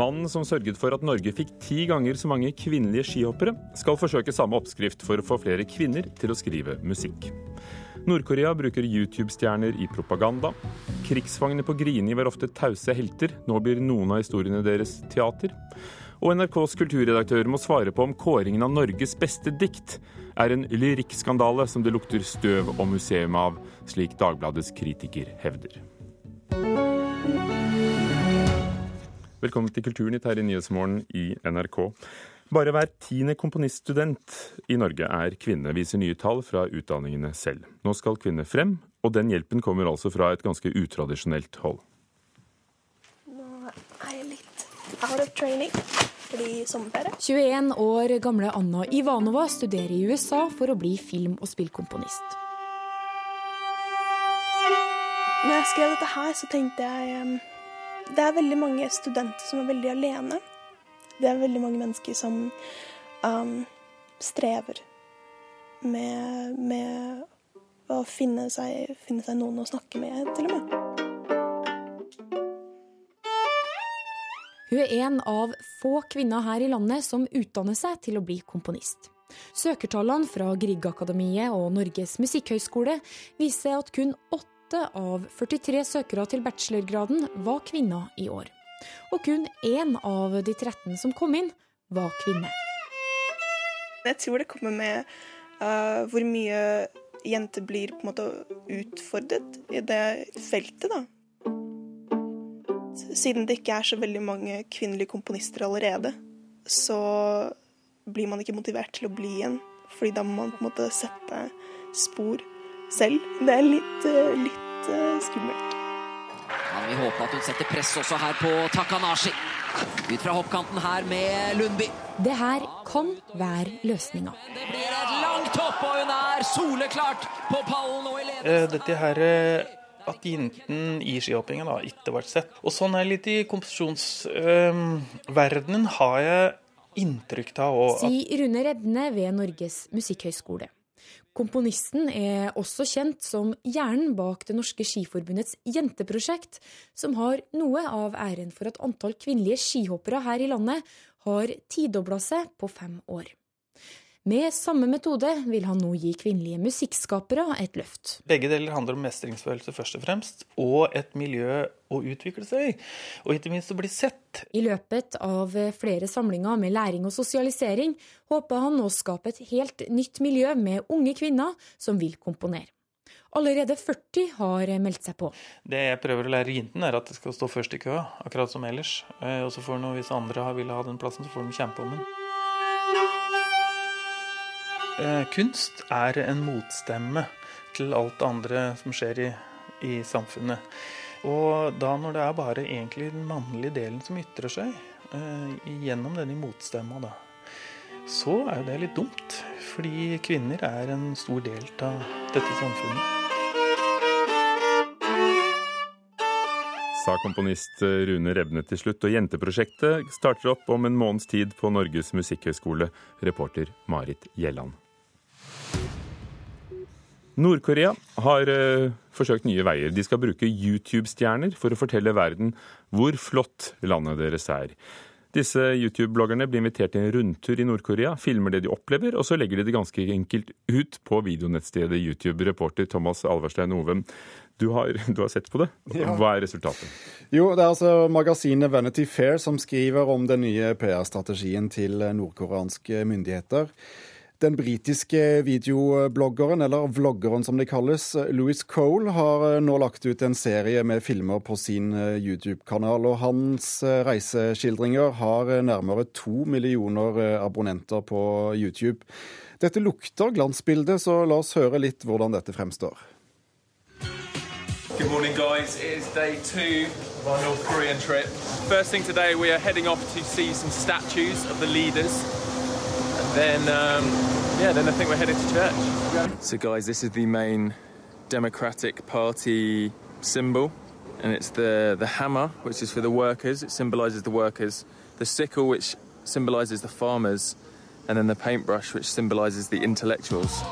Mannen som sørget for at Norge fikk ti ganger så mange kvinnelige skihoppere, skal forsøke samme oppskrift for å få flere kvinner til å skrive musikk. Nord-Korea bruker YouTube-stjerner i propaganda. Krigsfangene på Grini var ofte tause helter. Nå blir noen av historiene deres teater. Og NRKs kulturredaktør må svare på om kåringen av Norges beste dikt er en lyrikkskandale som det lukter støv og museum av, slik Dagbladets kritiker hevder. Velkommen til Kulturnytt her i Nyhetsmorgen i NRK. Bare hver tiende komponiststudent i Norge er kvinne, viser nye tall fra utdanningene selv. Nå skal kvinner frem, og den hjelpen kommer altså fra et ganske utradisjonelt hold. Nå er jeg litt out of training fordi sommerferie. 21 år gamle Anna Ivanova studerer i USA for å bli film- og spillkomponist. Når jeg skrev dette her, så tenkte jeg um, det er veldig mange studenter som er veldig alene. Det er veldig mange mennesker som um, strever med, med å finne seg, finne seg, noen å snakke med, til og med. Hun er en av få kvinner her i landet som utdanner seg til å bli komponist. Søkertallene fra Griegakademiet og Norges musikkhøgskole viser at kun åtte av 43 søkere til bachelorgraden var kvinner i år. Og kun én av de 13 som kom inn, var kvinne. Jeg tror det kommer med uh, hvor mye jenter blir på en måte utfordret i det feltet, da. Siden det ikke er så veldig mange kvinnelige komponister allerede, så blir man ikke motivert til å bli en, fordi da må man på en måte sette spor selv. Det er litt, litt skummelt. Kan vi håpe at hun setter press også her på Takanashi. Ut fra hoppkanten her med Lundby. Det her kan være løsninga. Det blir et langt hopp, og hun er soleklart på pallen og i ledelsen. Dette her at jentene i skihoppingen har ikke ble sett. Og sånn er litt i komposisjonsverdenen, øh, har jeg inntrykk av òg. Sier Rune Redne ved Norges musikkhøgskole. Komponisten er også kjent som hjernen bak Det norske skiforbundets jenteprosjekt, som har noe av æren for at antall kvinnelige skihoppere her i landet har tidobla seg på fem år. Med samme metode vil han nå gi kvinnelige musikkskapere et løft. Begge deler handler om mestringsfølelse først og fremst, og et miljø å utvikle seg i. Og ikke minst å bli sett. I løpet av flere samlinger med læring og sosialisering håper han å skape et helt nytt miljø med unge kvinner som vil komponere. Allerede 40 har meldt seg på. Det jeg prøver å lære jentene, er at de skal stå først i køa, akkurat som ellers. Og så får de, hvis andre vil ha den plassen, så får de kjempe om den. Kunst er en motstemme til alt det andre som skjer i, i, samfunnet. Og da når det er bare egentlig den mannlige delen som ytrer seg eh, gjennom denne motstemma, da, så er jo det litt dumt. Fordi kvinner er en stor del av dette samfunnet. Sa komponist Rune Rebne til slutt. Og Jenteprosjektet starter opp om en måneds tid på Norges musikkhøgskole. Reporter Marit Gjelland. Nord-Korea har uh, forsøkt nye veier. De skal bruke YouTube-stjerner for å fortelle verden hvor flott landet deres er. Disse YouTube-bloggerne blir invitert til en rundtur i Nord-Korea, filmer det de opplever, og så legger de det ganske enkelt ut på videonettstedet YouTube. Reporter Thomas Alverstein Ovem, du har, du har, sett på det. Hva er resultatet? Jo, Det er altså magasinet Vanity Fair som skriver om den nye PR-strategien til nordkoreanske myndigheter. Den britiske videobloggeren, eller vloggeren som det kalles, Louis Cole, har eh, nå lagt ut en serie med filmer på sin eh, YouTube-kanal. og Hans eh, reiseskildringer har nærmere to millioner abonnenter på YouTube. Dette lukter glansbilde, så la oss høre litt hvordan dette fremstår. Good morning, guys. It is day two of our North Korean trip. First thing today, we are heading off to see some statues of the leaders then um, yeah, then I think we're headed to church. So, guys, this is the main Democratic Party symbol, and it's the the hammer, which is for the workers. It symbolises the workers. The sickle, which symbolises the farmers, and then the paintbrush, which symbolises the intellectuals.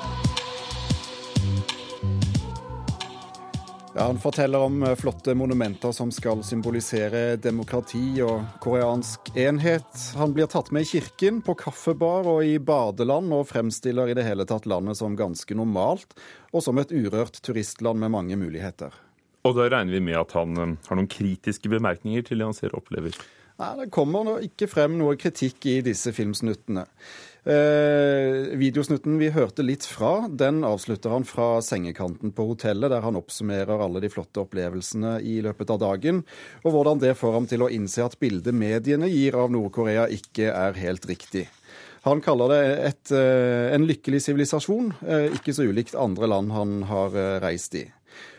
Ja, han forteller om eh, flotte monumenter som skal symbolisere demokrati og koreansk enhet. Han blir tatt med i kirken, på kaffebar og i badeland, og fremstiller i det hele tatt landet som ganske normalt, og som et urørt turistland med mange muligheter. Og da regner vi med at han eh, har noen kritiske bemerkninger til det han ser og opplever? Nei, Det kommer ikke frem noe kritikk i disse filmsnuttene. Eh, videosnutten vi hørte litt fra, den avslutter han fra sengekanten på hotellet, der han oppsummerer alle de flotte opplevelsene i løpet av dagen, og hvordan det får ham til å innse at bildet mediene gir av Nord-Korea ikke er helt riktig. Han kaller det et, eh, en lykkelig sivilisasjon, eh, ikke så ulikt andre land han har eh, reist i.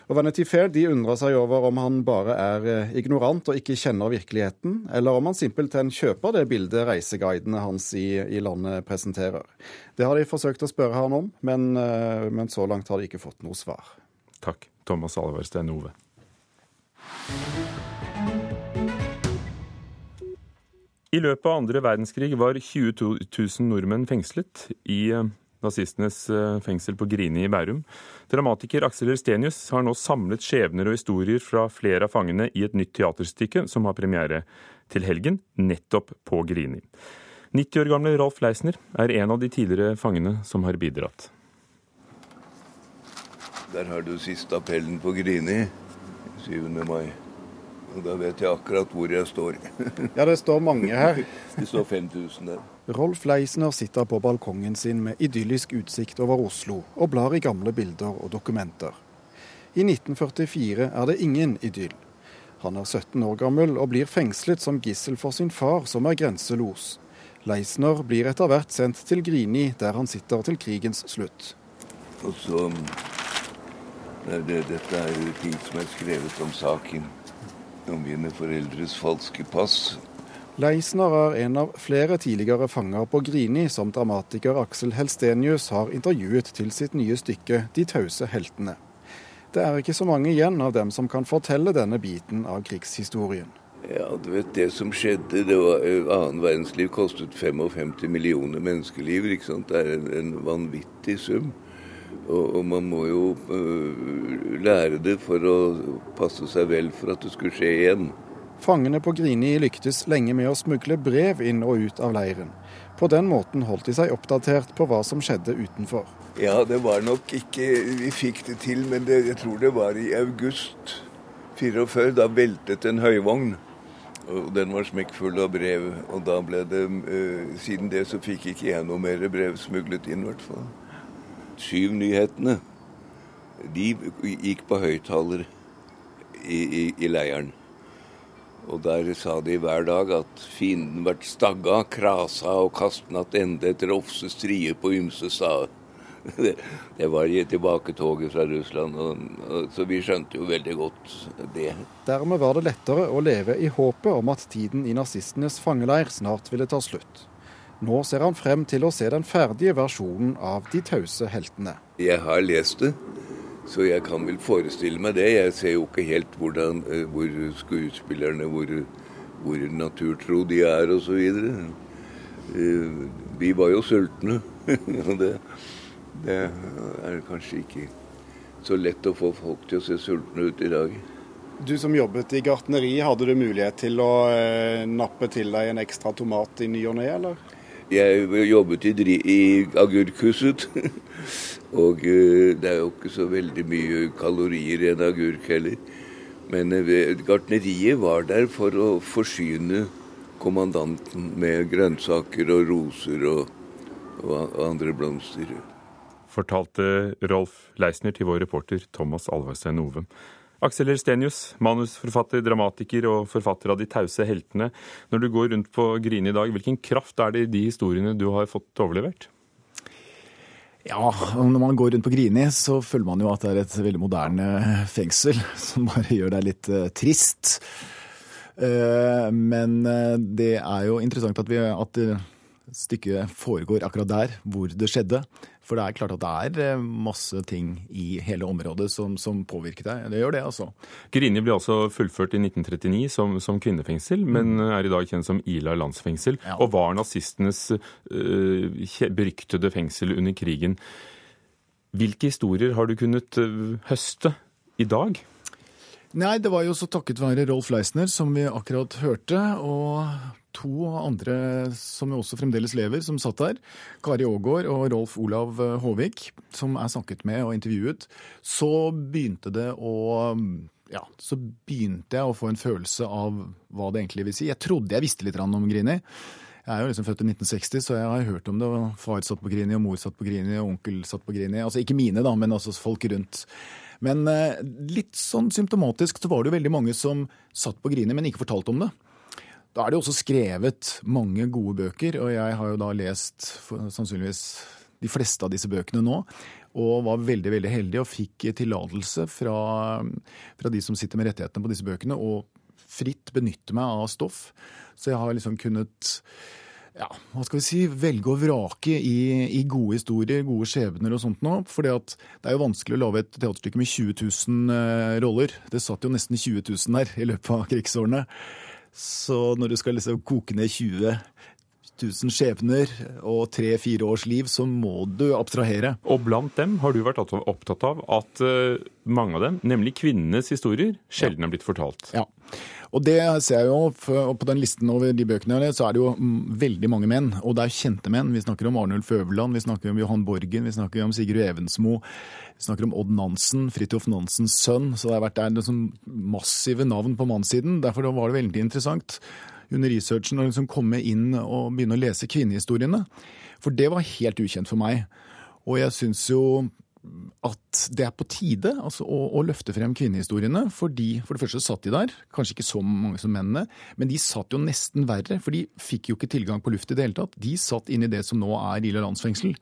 Og Vanity Fair de undrer seg over om han bare er eh, ignorant og ikke kjenner virkeligheten, eller om han simpelthen kjøper det bildet reiseguidene hans i, i landet presenterer. Det har de forsøkt å spørre han om, men, eh, men så langt har de ikke fått noe svar. Takk, Thomas Alverstein Ove. I løpet av andre verdenskrig var 20 000 nordmenn fengslet i eh, nazistenes fengsel på Grini i Bærum. Dramatiker Aksel Erstenius har nå samlet skjebner og historier fra flere av fangene i et nytt teaterstykke som har premiere til helgen, nettopp på Grini. 90 år gamle Rolf Leisner er en av de tidligere fangene som har bidratt. Der har du siste appellen på Grini 7. mai. Og da vet jeg akkurat hvor jeg står. ja, det står mange her. Det står 5000 der. Rolf Leisner sitter på balkongen sin med idyllisk utsikt over Oslo og blar i gamle bilder og dokumenter. I 1944 er det ingen idyll. Han er 17 år gammel og blir fengslet som gissel for sin far, som er grenselos. Leisner blir etter hvert sendt til Grini, der han sitter til krigens slutt. Og så det, Dette er jo ting som er skrevet om saken om mine foreldres falske pass. Leisner er en av flere tidligere fanger på Grini som dramatiker Aksel Helstenius har intervjuet til sitt nye stykke 'De tause heltene'. Det er ikke så mange igjen av dem som kan fortelle denne biten av krigshistorien. Ja, du vet Det som skjedde, det var annen verdenskrig kostet 55 millioner menneskeliv. ikke sant? Det er en, en vanvittig sum. Og, og, man må jo uh, lære det for å passe seg vel for at det skulle skje igjen. Fangene på Grini lyktes lenge med å smugle brev inn og ut av leiren. På den måten holdt de seg oppdatert på hva som skjedde utenfor. Ja, det var nok ikke Vi fikk det til, men det, jeg tror det var i august 44. Da veltet en høyvogn. Og den var smekkfull av brev. Og da ble det uh, Siden det så fikk ikke jeg noe mer brev smuglet inn, i hvert fall. Syv-nyhetene, de gikk på høyttaler i, i, i, leiren. Og der sa de hver dag at fienden vart stagga, krasa og kastna attende etter ofse strie på ymse stader. Det, var i tilbaketoget fra Russland, og, så vi skjønte jo veldig godt det. Dermed var det lettere å leve i håpet om at tiden i nazistenes fangeleir snart ville ta slutt. Nå ser han frem til å se den ferdige versjonen av De tause heltene. Jeg har lest det, så jeg kan vel forestille meg det. Jeg ser jo ikke helt hvordan, eh, hvor skuespillerne, hvor, hvor naturtro de er osv. Eh, vi var jo sultne. og det, det er kanskje ikke så lett å få folk til å se sultne ut i dag. Du som jobbet i gartneri, hadde du mulighet til å eh, nappe til deg en ekstra tomat i ny og ne, eller? Jeg jobbet i, i agurkhuset, og eh, det er jo ikke så veldig mye kalorier i en agurk heller. Men eh, gartneriet var der for å forsyne kommandanten med grønnsaker og roser og, og andre blomster. Fortalte Rolf Leisner til vår reporter Thomas Alvarstein Ove. Aksel Stenius, manusforfatter, dramatiker og forfatter av De tause heltene. Når du går rundt på Grini i dag, hvilken kraft er det i de historiene du har fått overlevert? Ja, når man går rundt på Grini, så føler man jo at det er et veldig moderne fengsel, som bare gjør deg litt uh, trist. Uh, men uh, det er jo interessant at, vi, at stykket foregår akkurat der hvor det skjedde. For det er klart at det er eh, masse ting i hele området som, som påvirker deg. Det gjør det, altså. Grini ble altså fullført i 1939 som, som kvinnefengsel, mm. men er i dag kjent som Ila landsfengsel. Ja. Og var nazistenes uh, beryktede fengsel under krigen. Hvilke historier har du kunnet uh, høste i dag? Nei, det var jo så takket være Rolf Leisner, som vi akkurat hørte, og to andre som også fremdeles lever, som satt der. Kari Aagaard og Rolf Olav Håvik, som er snakket med og intervjuet. Så begynte det å ja, så begynte jeg å få en følelse av hva det egentlig vil si. Jeg trodde jeg visste litt om Grini. Jeg er jo liksom født i 1960, så jeg har hørt om det. Far satt på Grini, og mor satt på Grini, og onkel satt på Grini. Altså ikke mine, da, men altså folk rundt. Men eh, litt sånn symptomatisk så var det jo veldig mange som satt på Grini, men ikke fortalte om det. Da er det jo også skrevet mange gode bøker, og jeg har jo da lest sannsynligvis de fleste av disse bøkene nå. Og var veldig veldig heldig og fikk tillatelse fra, fra de som sitter med rettighetene på disse bøkene, og fritt benytte meg av stoff. Så jeg har liksom kunnet ja, hva skal vi si, velge og vrake i, i gode historier, gode skjebner og sånt nå. For det er jo vanskelig å lage et teaterstykke med 20 000 eh, roller. Det satt jo nesten 20 000 der i løpet av krigsårene. Så når du skal liksom koke ned 20 000 skjebner og tre-fire års liv, så må du abstrahere. Og blant dem har du vært opptatt av at uh, mange av dem, nemlig kvinnenes historier, sjelden er blitt fortalt. Ja. Og det ser jeg jo, På den listen over de bøkene så er det jo veldig mange menn. Og det er kjente menn. Vi snakker om Arnulf Øverland, vi snakker om Johan Borgen, vi snakker om Sigurd Evensmo. Vi snakker om Odd Nansen, Fridtjof Nansens sønn. Så det har vært der sånn massive navn på mannssiden. Derfor var det veldig interessant under researchen å liksom komme inn og begynne å lese kvinnehistoriene. For det var helt ukjent for meg. Og jeg syns jo at det er på tide altså, å, å, løfte frem kvinnehistoriene. fordi For det første satt de der, kanskje ikke så mange som mennene, men de satt jo nesten verre. For de fikk jo ikke tilgang på luft i det hele tatt. De satt inne i det som nå er Ila landsfengsel.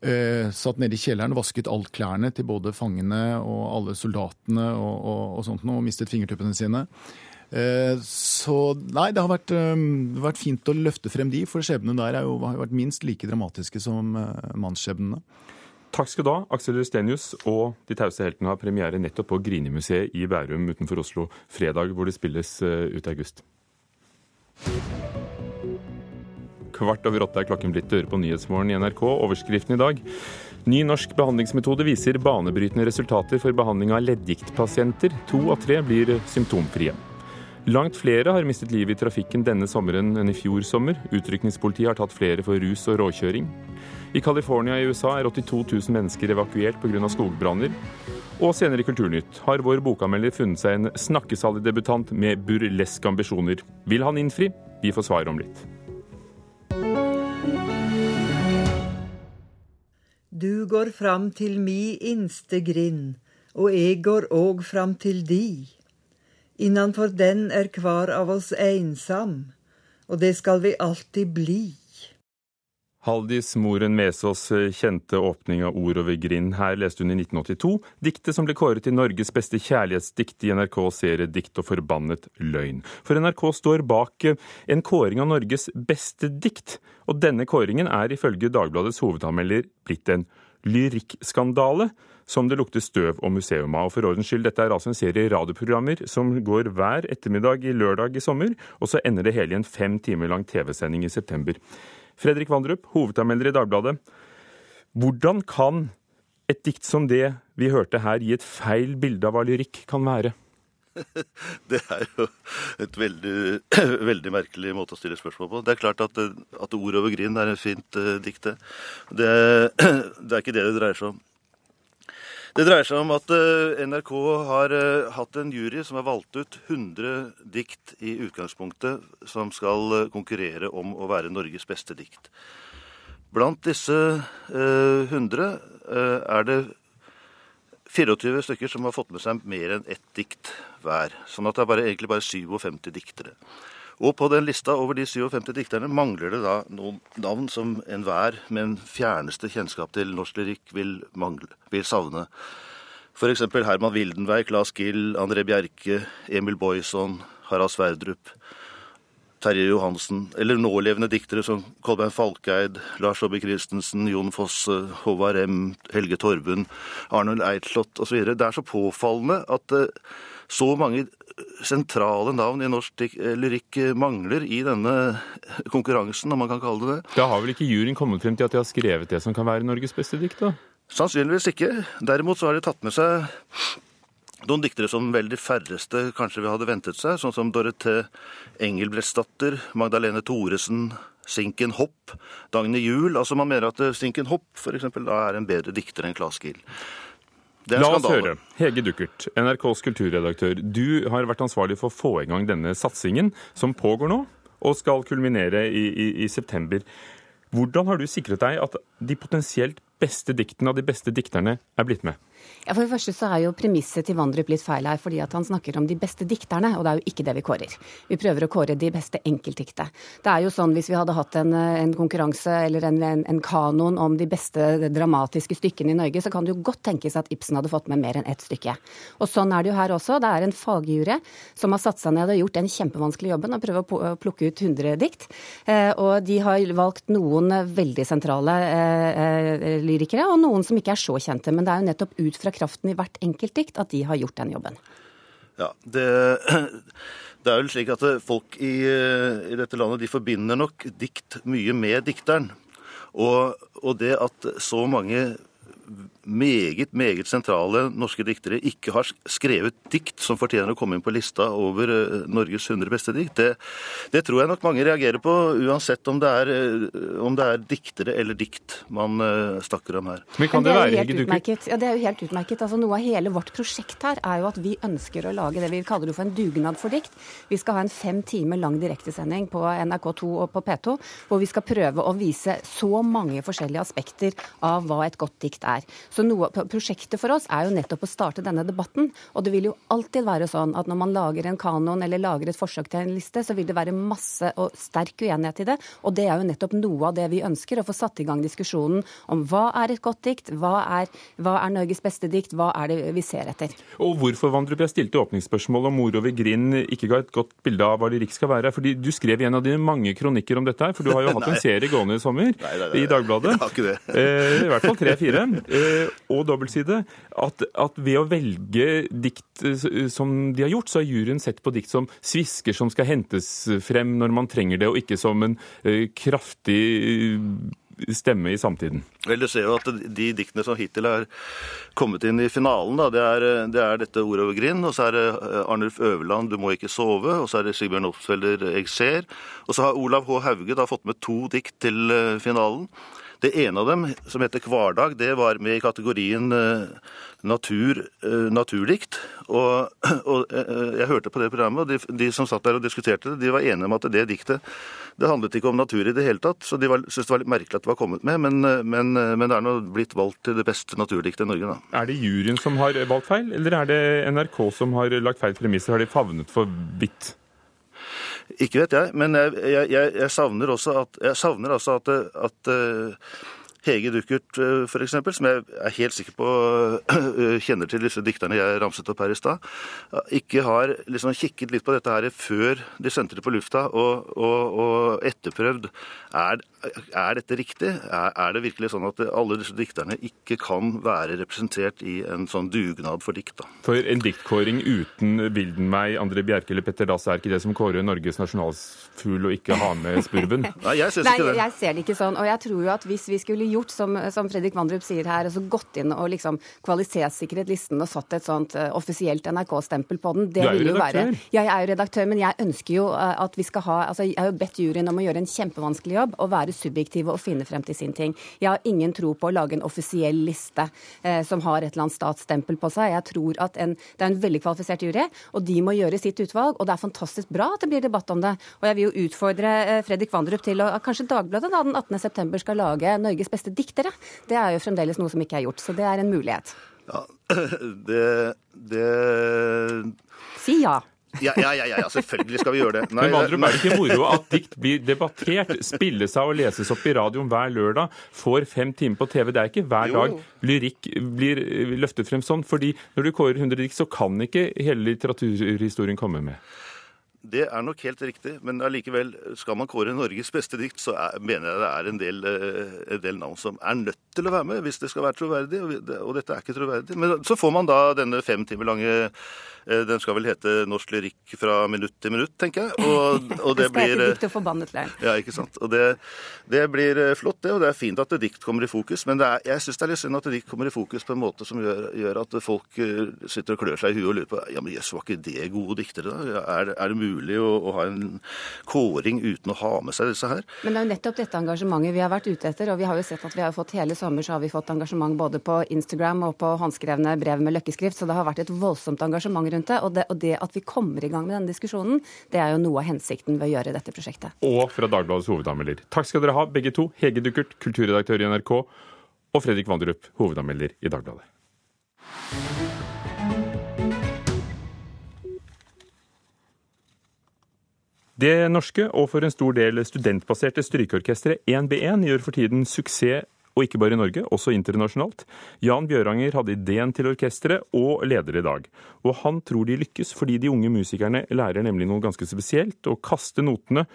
Uh, satt nede i kjelleren, vasket alt klærne til både fangene og alle soldatene og, og, og sånt og mistet fingertuppene sine. Uh, så nei, det har vært, um, vært, fint å løfte frem de, for skjebnene der jo, har jo vært minst like dramatiske som uh, mannsskjebnene. Takk skal du ha, Aksel Rustenius og De tause heltene har premiere nettopp på Grini-museet i Bærum utenfor Oslo fredag, hvor det spilles eh, ut i august. Kvart over åtte er klokken blitt. Døre på Nyhetsmorgen i NRK. Overskriften i dag. Ny norsk behandlingsmetode viser banebrytende resultater for behandling av leddgiktpasienter. To av tre blir symptomfrie. Langt flere har mistet livet i trafikken denne sommeren enn i fjor sommer. Utrykningspolitiet har tatt flere for rus og råkjøring. I California i USA er 82 000 mennesker evakuert pga. skogbranner. Og senere i Kulturnytt har vår bokanmelder funnet seg en snakkesalig debutant med burleske ambisjoner. Vil han innfri? Vi får svar om litt. Du går fram til mi innste grind, og eg går òg fram til di. Innanfor den er kvar av oss einsam, og det skal vi alltid bli. Haldis Moren Mesås eh, kjente åpning av Ord over grind. Her leste hun i 1982 diktet som ble kåret til Norges beste kjærlighetsdikt i NRKs serie Dikt og forbannet løgn. For NRK står bak eh, en kåring av Norges beste dikt, og denne kåringen er ifølge Dagbladets hovedanmelder blitt en lyrikkskandale som det lukter støv og museum av. Og for ordens skyld, dette er altså en serie radioprogrammer som går hver ettermiddag i lørdag i sommer, og så ender det hele i en fem timer lang TV-sending i september. Fredrik Vandrup, hovedanmelder i Dagbladet. Hvordan kan et dikt som det vi hørte her, gi et feil bilde av hva lyrikk kan være? Det er jo et veldig, veldig, merkelig måte å stille spørsmål på. Det er klart at, at ord over grind er et fint uh, dikt, det. det. Er ikke det det dreier seg om. Det dreier seg om at eh, NRK har eh, hatt en jury som har valgt ut 100 dikt i utgangspunktet som skal eh, konkurrere om å være Norges beste dikt. Blant disse 100 er det 24 stykker som har fått med seg mer enn ett dikt hver. Sånn at det er bare, egentlig bare 57 diktere. Og på den lista over de 57 dikterne mangler det da noen navn som enhver med en fjerneste kjennskap til norsk lyrikk vil, mangle, vil savne. F.eks. Herman Wildenberg, Claes Gill, André Bjerke, Emil Boyson, Harald Sverdrup, Terje Johansen, eller nålevende diktere som Kolbein Falkeid, Lars Aabye Christensen, Jon Fosse, Håvard M., Helge Torbund, Arnold Eidslott osv. Det er så påfallende at eh, så mange sentrale navn i norsk lyrikk mangler i denne konkurransen, om man kan kalle det det. Da har vel ikke juryen kommet frem til at de har skrevet det som kan være Norges beste dikt, da? Sannsynligvis ikke. Derimot så har de tatt med seg noen diktere som vel de færreste kanskje vi hadde ventet seg, sånn som Dorothe Engelbrektsdatter, Magdalene Thoresen, Sinken Hopp, Dagny Juel. Altså man mener at Sinken Hopp da er en bedre dikter enn Claes Gill. La oss høre. Hege Duckert, NRKs kulturredaktør. Du har vært ansvarlig for å få i gang denne satsingen, som pågår nå og skal kulminere i, i, i september. Hvordan har du sikret deg at de potensielt beste diktene av de beste dikterne er blitt med? Ja, For det første så er jo premisset til Vandrup litt feil her, fordi at han snakker om de beste dikterne, og det er jo ikke det vi kårer. Vi prøver å kåre de beste enkeltdikte. Det er jo sånn hvis vi hadde hatt en, en konkurranse eller en, en, en, kanon om de beste dramatiske stykkene i Norge, så kan det jo godt tenkes at Ibsen hadde fått med mer enn ett stykke. Og sånn er det jo her også. Det er en fagjury som har satt seg ned og gjort den kjempevanskelige jobben å prøve å plukke ut 100 dikt. Eh, og de har valgt noen veldig sentrale eh, eh, lyrikere, og noen som ikke er så kjente. Men det er jo nettopp ut fra kraften i hvert enkelt dikt at de har gjort den jobben. Ja, det, det er jo slik at folk i, i, dette landet de forbinder nok dikt mye med dikteren. Og, og det at så mange meget, meget sentrale norske diktere ikke har skrevet dikt som fortjener å komme inn på lista over eh, Norges 100 beste dikt. Det, det tror jeg nok mange reagerer på, uansett om det er, eh, om det er diktere eller dikt man uh, snakker om her. Men kan det, det være, helt utmerket. Ja, det er jo helt utmerket. Altså, noe av hele vårt prosjekt her er jo at vi ønsker å lage det vi kaller det for en dugnad for dikt. Vi skal ha en fem timer lang direktesending på NRK2 og på P2, hvor vi skal prøve å vise så mange forskjellige aspekter av hva et godt dikt er. Så noe, Prosjektet for oss er jo nettopp å starte denne debatten. Og det vil jo alltid være sånn at når man lager en kanon eller lager et forsøk til en liste, så vil det være masse og sterk uenighet i det. Og det er jo nettopp noe av det vi ønsker, å få satt i gang diskusjonen om hva er et godt dikt, hva er, hva er Norges beste dikt, hva er det vi ser etter. Og hvorfor, Vandrup, jeg stilte åpningsspørsmål om mor over grind ikke ga et godt bilde av hva lyrikk skal være. fordi Du skrev i en av dine mange kronikker om dette her, for du har jo hatt en serie gående i sommer nei, nei, nei, i Dagbladet. Jeg har ikke det. Eh, I hvert fall tre-fire. Eh, og dobbeltside at, at, ved å velge dikt eh, som de har gjort, så har juryen sett på dikt som svisker som skal hentes frem når man trenger det, og ikke som en kraftig eh, stemme i samtiden. Vel, Du ser jo at de diktene som hittil er kommet inn i finalen, da, det, er, det er dette 'Ord over grind', og så er det Arnulf Øverland 'Du må ikke sove', og så er det Sigbjørn Opsfelder 'Jeg ser'. Og så har Olav H. Hauge da fått med to dikt til finalen. Det ene av dem, som heter Hverdag, det var med i kategorien eh, natur, eh, naturdikt. Og, og, eh, jeg hørte på det programmet, og de, de, som satt der og diskuterte det, de var enige om at det diktet det handlet ikke om natur i det hele tatt. Så de syntes det var litt merkelig at det var kommet med. Men, men, men det er nå blitt valgt til det beste naturdiktet i Norge, da. Er det juryen som har valgt feil, eller er det NRK som har lagt feil premisser? Har de favnet for vidt? Ikke vet jeg, men jeg, jeg, jeg savner også at, savner altså at, at uh, Hege Duckert uh, f.eks., som jeg er helt sikker på uh, kjenner til disse dikterne jeg ramset opp her i stad, ikke har liksom kikket litt på dette her før de sendte det på lufta, og, og, og etterprøvd er, er dette riktig? Er, er, det virkelig sånn at alle disse dikterne ikke kan være representert i en sånn dugnad for dikt? da? For en diktkåring uten Wildenmei, André Bjerke eller Petter Dass er ikke det som kårer Norges nasjonalfugl og ikke ha med spurven? Nei, jeg Nei ikke det. Jeg ser det ikke sånn. Og jeg tror jo at hvis vi skulle gjort som, som Fredrik Vandrup sier her, altså gått inn og liksom kvalitetssikret listen og satt et sånt uh, offisielt NRK-stempel på den, det vil jo være Ja, jeg er jo redaktør, men jeg ønsker jo uh, at vi skal ha altså Jeg har jo bedt juryen om å gjøre en kjempevanskelig jobb og være subjektive og finne frem til sin ting. Jeg har ingen tro på å lage en offisiell liste uh, som har et eller annet statsstempel på seg. Jeg tror at en, det er en veldig kvalifisert jury, og de må gjøre sitt utvalg. Og det er fantastisk bra at det blir debatt om det. Og jeg vil jo utfordre Fredrik Vandrup til å kanskje Dagbladet da, den 18.9 skal lage Norges beste diktere. Det er jo fremdeles noe som ikke er gjort, så det er en mulighet. Ja, det, det... Si ja. Ja, ja, ja, ja, selvfølgelig skal vi gjøre det. Nei, Men Vandrum, er det ikke moro at dikt blir debattert, spilles av og leses opp i radioen hver lørdag, får fem timer på TV? Det er ikke hver dag lyrikk blir løftet frem sånn. fordi når du kårer 100 dikt, så kan ikke hele litteraturhistorien komme med. Det er nok helt riktig, men allikevel, skal man kåre Norges beste dikt, så er, mener jeg det er en del, eh, en del, navn som er nødt til å være med hvis det skal være troverdig, og dette er ikke troverdig. Men så får man da denne fem timer lange Eh, den skal vel hete 'Norsk lyrikk fra minutt til minutt', tenker jeg. Og, og det, det blir, hete 'Dikt og forbannet lær'. Ja, ikke sant. Og det, det, blir eh, flott, det. Og det er fint at dikt kommer i fokus. Men er, jeg syns det er litt synd at dikt kommer i fokus på en måte som gjør, gjør at folk eh, sitter og klør seg i huet og lurer på ja, men jøss, var ikke det gode diktere, da? Er, er det mulig å, å, ha en kåring uten å ha med seg disse her? Men det er jo nettopp dette engasjementet vi har vært ute etter. Og vi har jo sett at vi har fått hele sommer så har vi fått engasjement både på Instagram og på håndskrevne brev med løkkeskrift. Så det har vært et voldsomt engasjement rundt det. Og det, og det at vi kommer i gang med denne diskusjonen, det er jo noe av hensikten ved å gjøre dette prosjektet. Og fra Dagbladets hovedanmelder. Takk skal dere ha, begge to. Hege Duckert, kulturredaktør i NRK, og Fredrik Vandrup, hovedanmelder i Dagbladet. Det norske, og for en stor del studentbaserte strykeorkesteret 1B1 gjør for tiden suksess og ikke bare i Norge, også internasjonalt. Jan Bjøranger hadde ideen til orkesteret og leder i dag. Og han tror de lykkes fordi de unge musikerne lærer nemlig noe ganske spesielt. Å kaste notene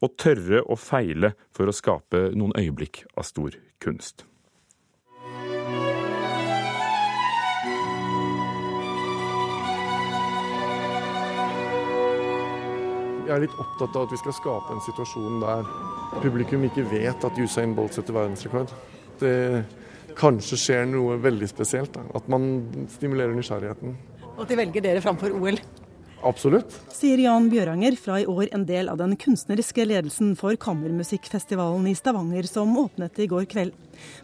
og tørre å feile for å skape noen øyeblikk av stor kunst. Jeg er litt opptatt av at vi skal skape en situasjon der publikum ikke vet at Usain Bolt setter verdensrekord det kanskje skjer noe veldig spesielt. Da. At man stimulerer nysgjerrigheten. Og at de velger dere framfor OL? Absolutt. Sier Jan Bjøranger, fra i år en del av den kunstneriske ledelsen for Kammermusikkfestivalen i Stavanger, som åpnet i går kveld.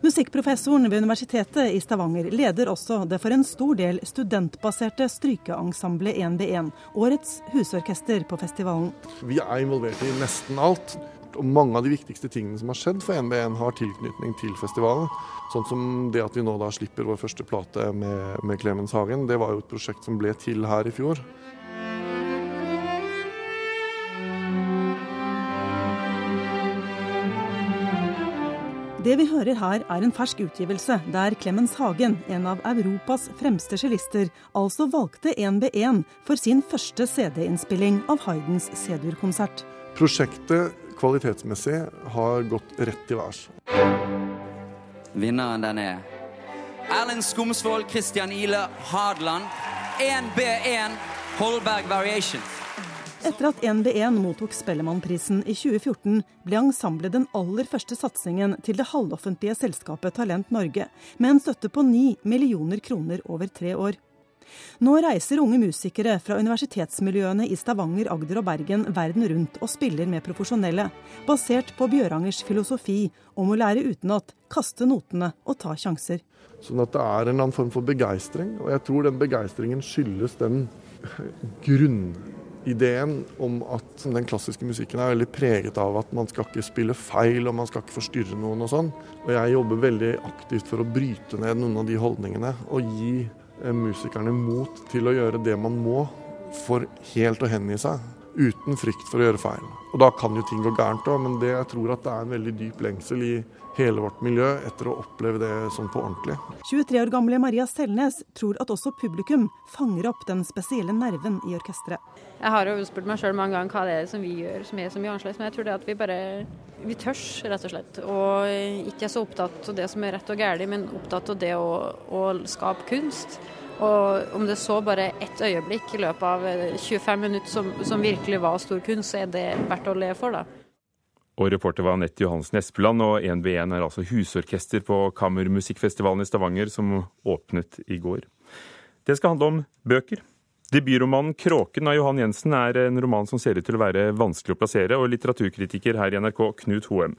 Musikkprofessoren ved Universitetet i Stavanger leder også det for en stor del studentbaserte strykeensemblet 1B1, årets husorkester på festivalen. Vi er involvert i nesten alt. Og mange av de viktigste tingene som har skjedd for NBN, har tilknytning til festivalen. Sånn som det at vi nå da slipper vår første plate med, med Clemens Hagen. Det var jo et prosjekt som ble til her i fjor. Det vi hører her er en fersk utgivelse der Clemens Hagen, en av Europas fremste cellister, altså valgte 1B1 for sin første CD-innspilling av Haydns C-dur-konsert. Prosjektet kvalitetsmessig har gått rett til værs. Vinneren den er Erlend Skomsvold, Christian Ile Hadeland. 1B1 Holberg Variations. Etter at NB1 mottok Spellemannprisen i 2014, ble ensemblet den aller første satsingen til det halvoffentlige selskapet Talent Norge, med en støtte på 9 millioner kroner over tre år. Nå reiser unge musikere fra universitetsmiljøene i Stavanger, Agder og Bergen verden rundt og spiller med profesjonelle, basert på Bjørangers filosofi om å lære utenat, kaste notene og ta sjanser. Sånn at det er en annen form for begeistring, og jeg tror den begeistringen skyldes den grunnideen om at den klassiske musikken er veldig preget av at man skal ikke spille feil og man skal ikke forstyrre noen og sånn. Og jeg jobber veldig aktivt for å bryte ned noen av de holdningene og gi musikerne mot til å gjøre det man må for helt å hengi seg, uten frykt for å gjøre feil. Og Da kan jo ting gå gærent òg, men det, jeg tror at det er en veldig dyp lengsel i hele vårt miljø etter å oppleve det sånn på ordentlig. 23 år gamle Maria Selnes tror at også publikum fanger opp den spesielle nerven i orkesteret. Jeg har jo spurt meg sjøl mange ganger hva det er som vi gjør som er så mye annerledes, men jeg tror det at vi bare vi tørs, rett og slett. Og ikke er så opptatt av det som er rett og galt, men opptatt av det å, å skape kunst. Og om det så bare ett øyeblikk i løpet av 25 minutter som, som virkelig var stor kunst, så er det verdt å le for, da. Og reporter var Anette Johansen Espeland, og 1B1 er altså husorkester på Kammermusikkfestivalen i Stavanger, som åpnet i går. Det skal handle om bøker. Debutromanen 'Kråken' av Johan Jensen er en roman som ser ut til å være vanskelig å plassere, og litteraturkritiker her i NRK, Knut Hoem.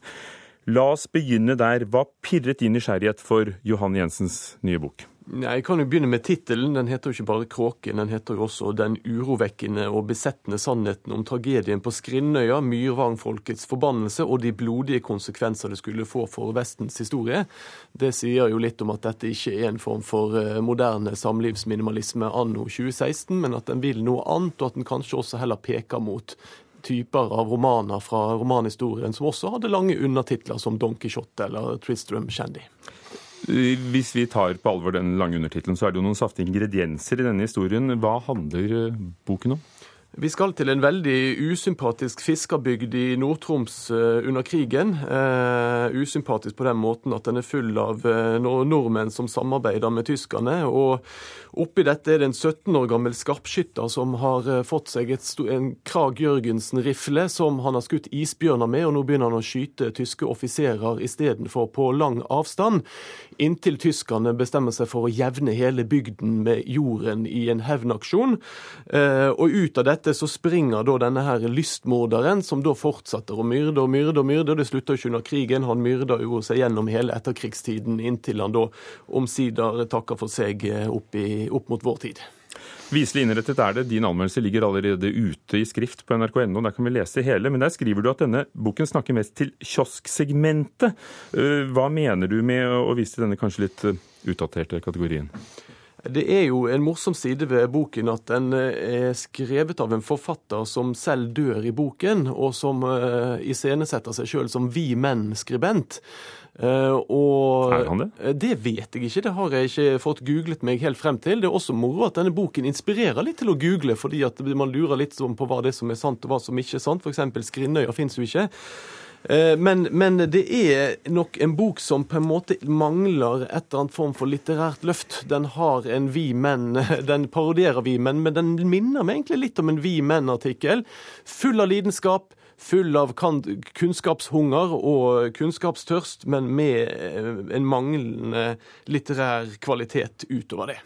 La oss begynne der. Hva pirret din nysgjerrighet for Johan Jensens nye bok? Jeg kan jo begynne med tittelen. Den heter jo ikke bare 'Kråken', den heter jo også 'Den urovekkende og besettende sannheten om tragedien på Skrinnøya', myrvangfolkets forbannelse og de blodige konsekvenser det skulle få for Vestens historie. Det sier jo litt om at dette ikke er en form for eh, moderne samlivsminimalisme anno 2016, men at den vil noe annet, og at den kanskje også heller peker mot typer av romaner fra romanhistorien som også hadde lange undertitler som Don Quijote eller Tristram Shandy. Hvis vi tar på alvor den lange undertittelen, så er det jo noen saftige ingredienser i denne historien. Hva handler eh, boken om? Vi skal til en veldig usympatisk fiskerbygd i Nord-Troms eh, under krigen. Uh, usympatisk på den måten at den er full av uh, nordmenn som samarbeider med tyskerne. Og oppi dette er det en 17 år gammel skarpskytter som har uh, fått seg en Krag Jørgensen-rifle som han har skutt isbjørner med, og nå begynner han å skyte tyske offiserer istedenfor på lang avstand. Inntil tyskerne bestemmer seg for å jevne hele bygden med jorden i en hevnaksjon. Og ut av dette dette så springer da denne her lystmorderen, som da fortsetter å myrde og myrde og myrde. Det slutta ikke under krigen. Han myrda jo seg gjennom hele etterkrigstiden, inntil han da omsider takker for seg eh, opp, i, opp mot vår tid. Viselig innrettet er det. Din anmeldelse ligger allerede ute i skrift på nrk.no. Der kan vi lese hele. Men der skriver du at denne boken snakker mest til kiosksegmentet. Eh, hva mener du med å vise til denne kanskje litt eh, utdaterte kategorien? Det er jo en morsom side ved boken at den eh, er skrevet av en forfatter som selv dør i boken, og som uh, iscenesetter seg sjøl som vi menn-skribent. Uh, og er han det? Det vet jeg ikke, det har jeg ikke fått googlet meg helt frem til. Det er også moro at denne boken inspirerer litt til å google, fordi at man lurer litt på hva det som er sant og hva som ikke er sant. F.eks. Skrinnøya fins jo ikke. Eh, men, men, det er nok en bok som på en måte mangler et eller annet form for litterært løft. Den har en Vi menn, den parodierer Vi menn, men den minner meg egentlig litt om en Vi menn-artikkel. Full av lidenskap, full av kunnskapshunger og kunnskapstørst, men med eh, en manglende litterær kvalitet utover det.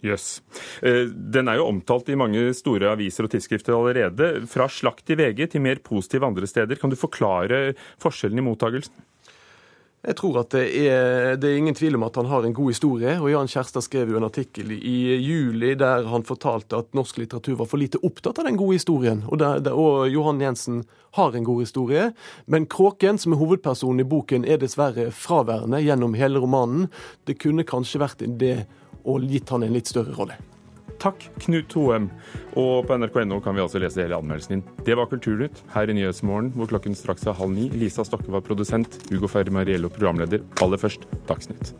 Yes. Den er jo omtalt i mange store aviser og tidsskrifter allerede. Fra slakt i VG til mer positiv andre steder. Kan du forklare forskjellen i mottagelsen? Jeg tror at det er, det er, ingen tvil om at han har en god historie. og Jan Kjærstad skrev jo en artikkel i juli der han fortalte at norsk litteratur var for lite opptatt av den gode historien. Og, der, der, og Johan Jensen har en god historie. Men Kråken, som er hovedpersonen i boken, er dessverre fraværende gjennom hele romanen. Det kunne kanskje vært en idé og gitt han en litt større rolle. Takk, Knut Hoem. Og på nrk.no kan vi altså lese hele anmeldelsen din. Det var Kulturnytt her i Nyhetsmorgen, hvor klokken straks er halv ni. Lisa Stokke var produsent, Hugo Ferre Mariello programleder. Aller først Dagsnytt.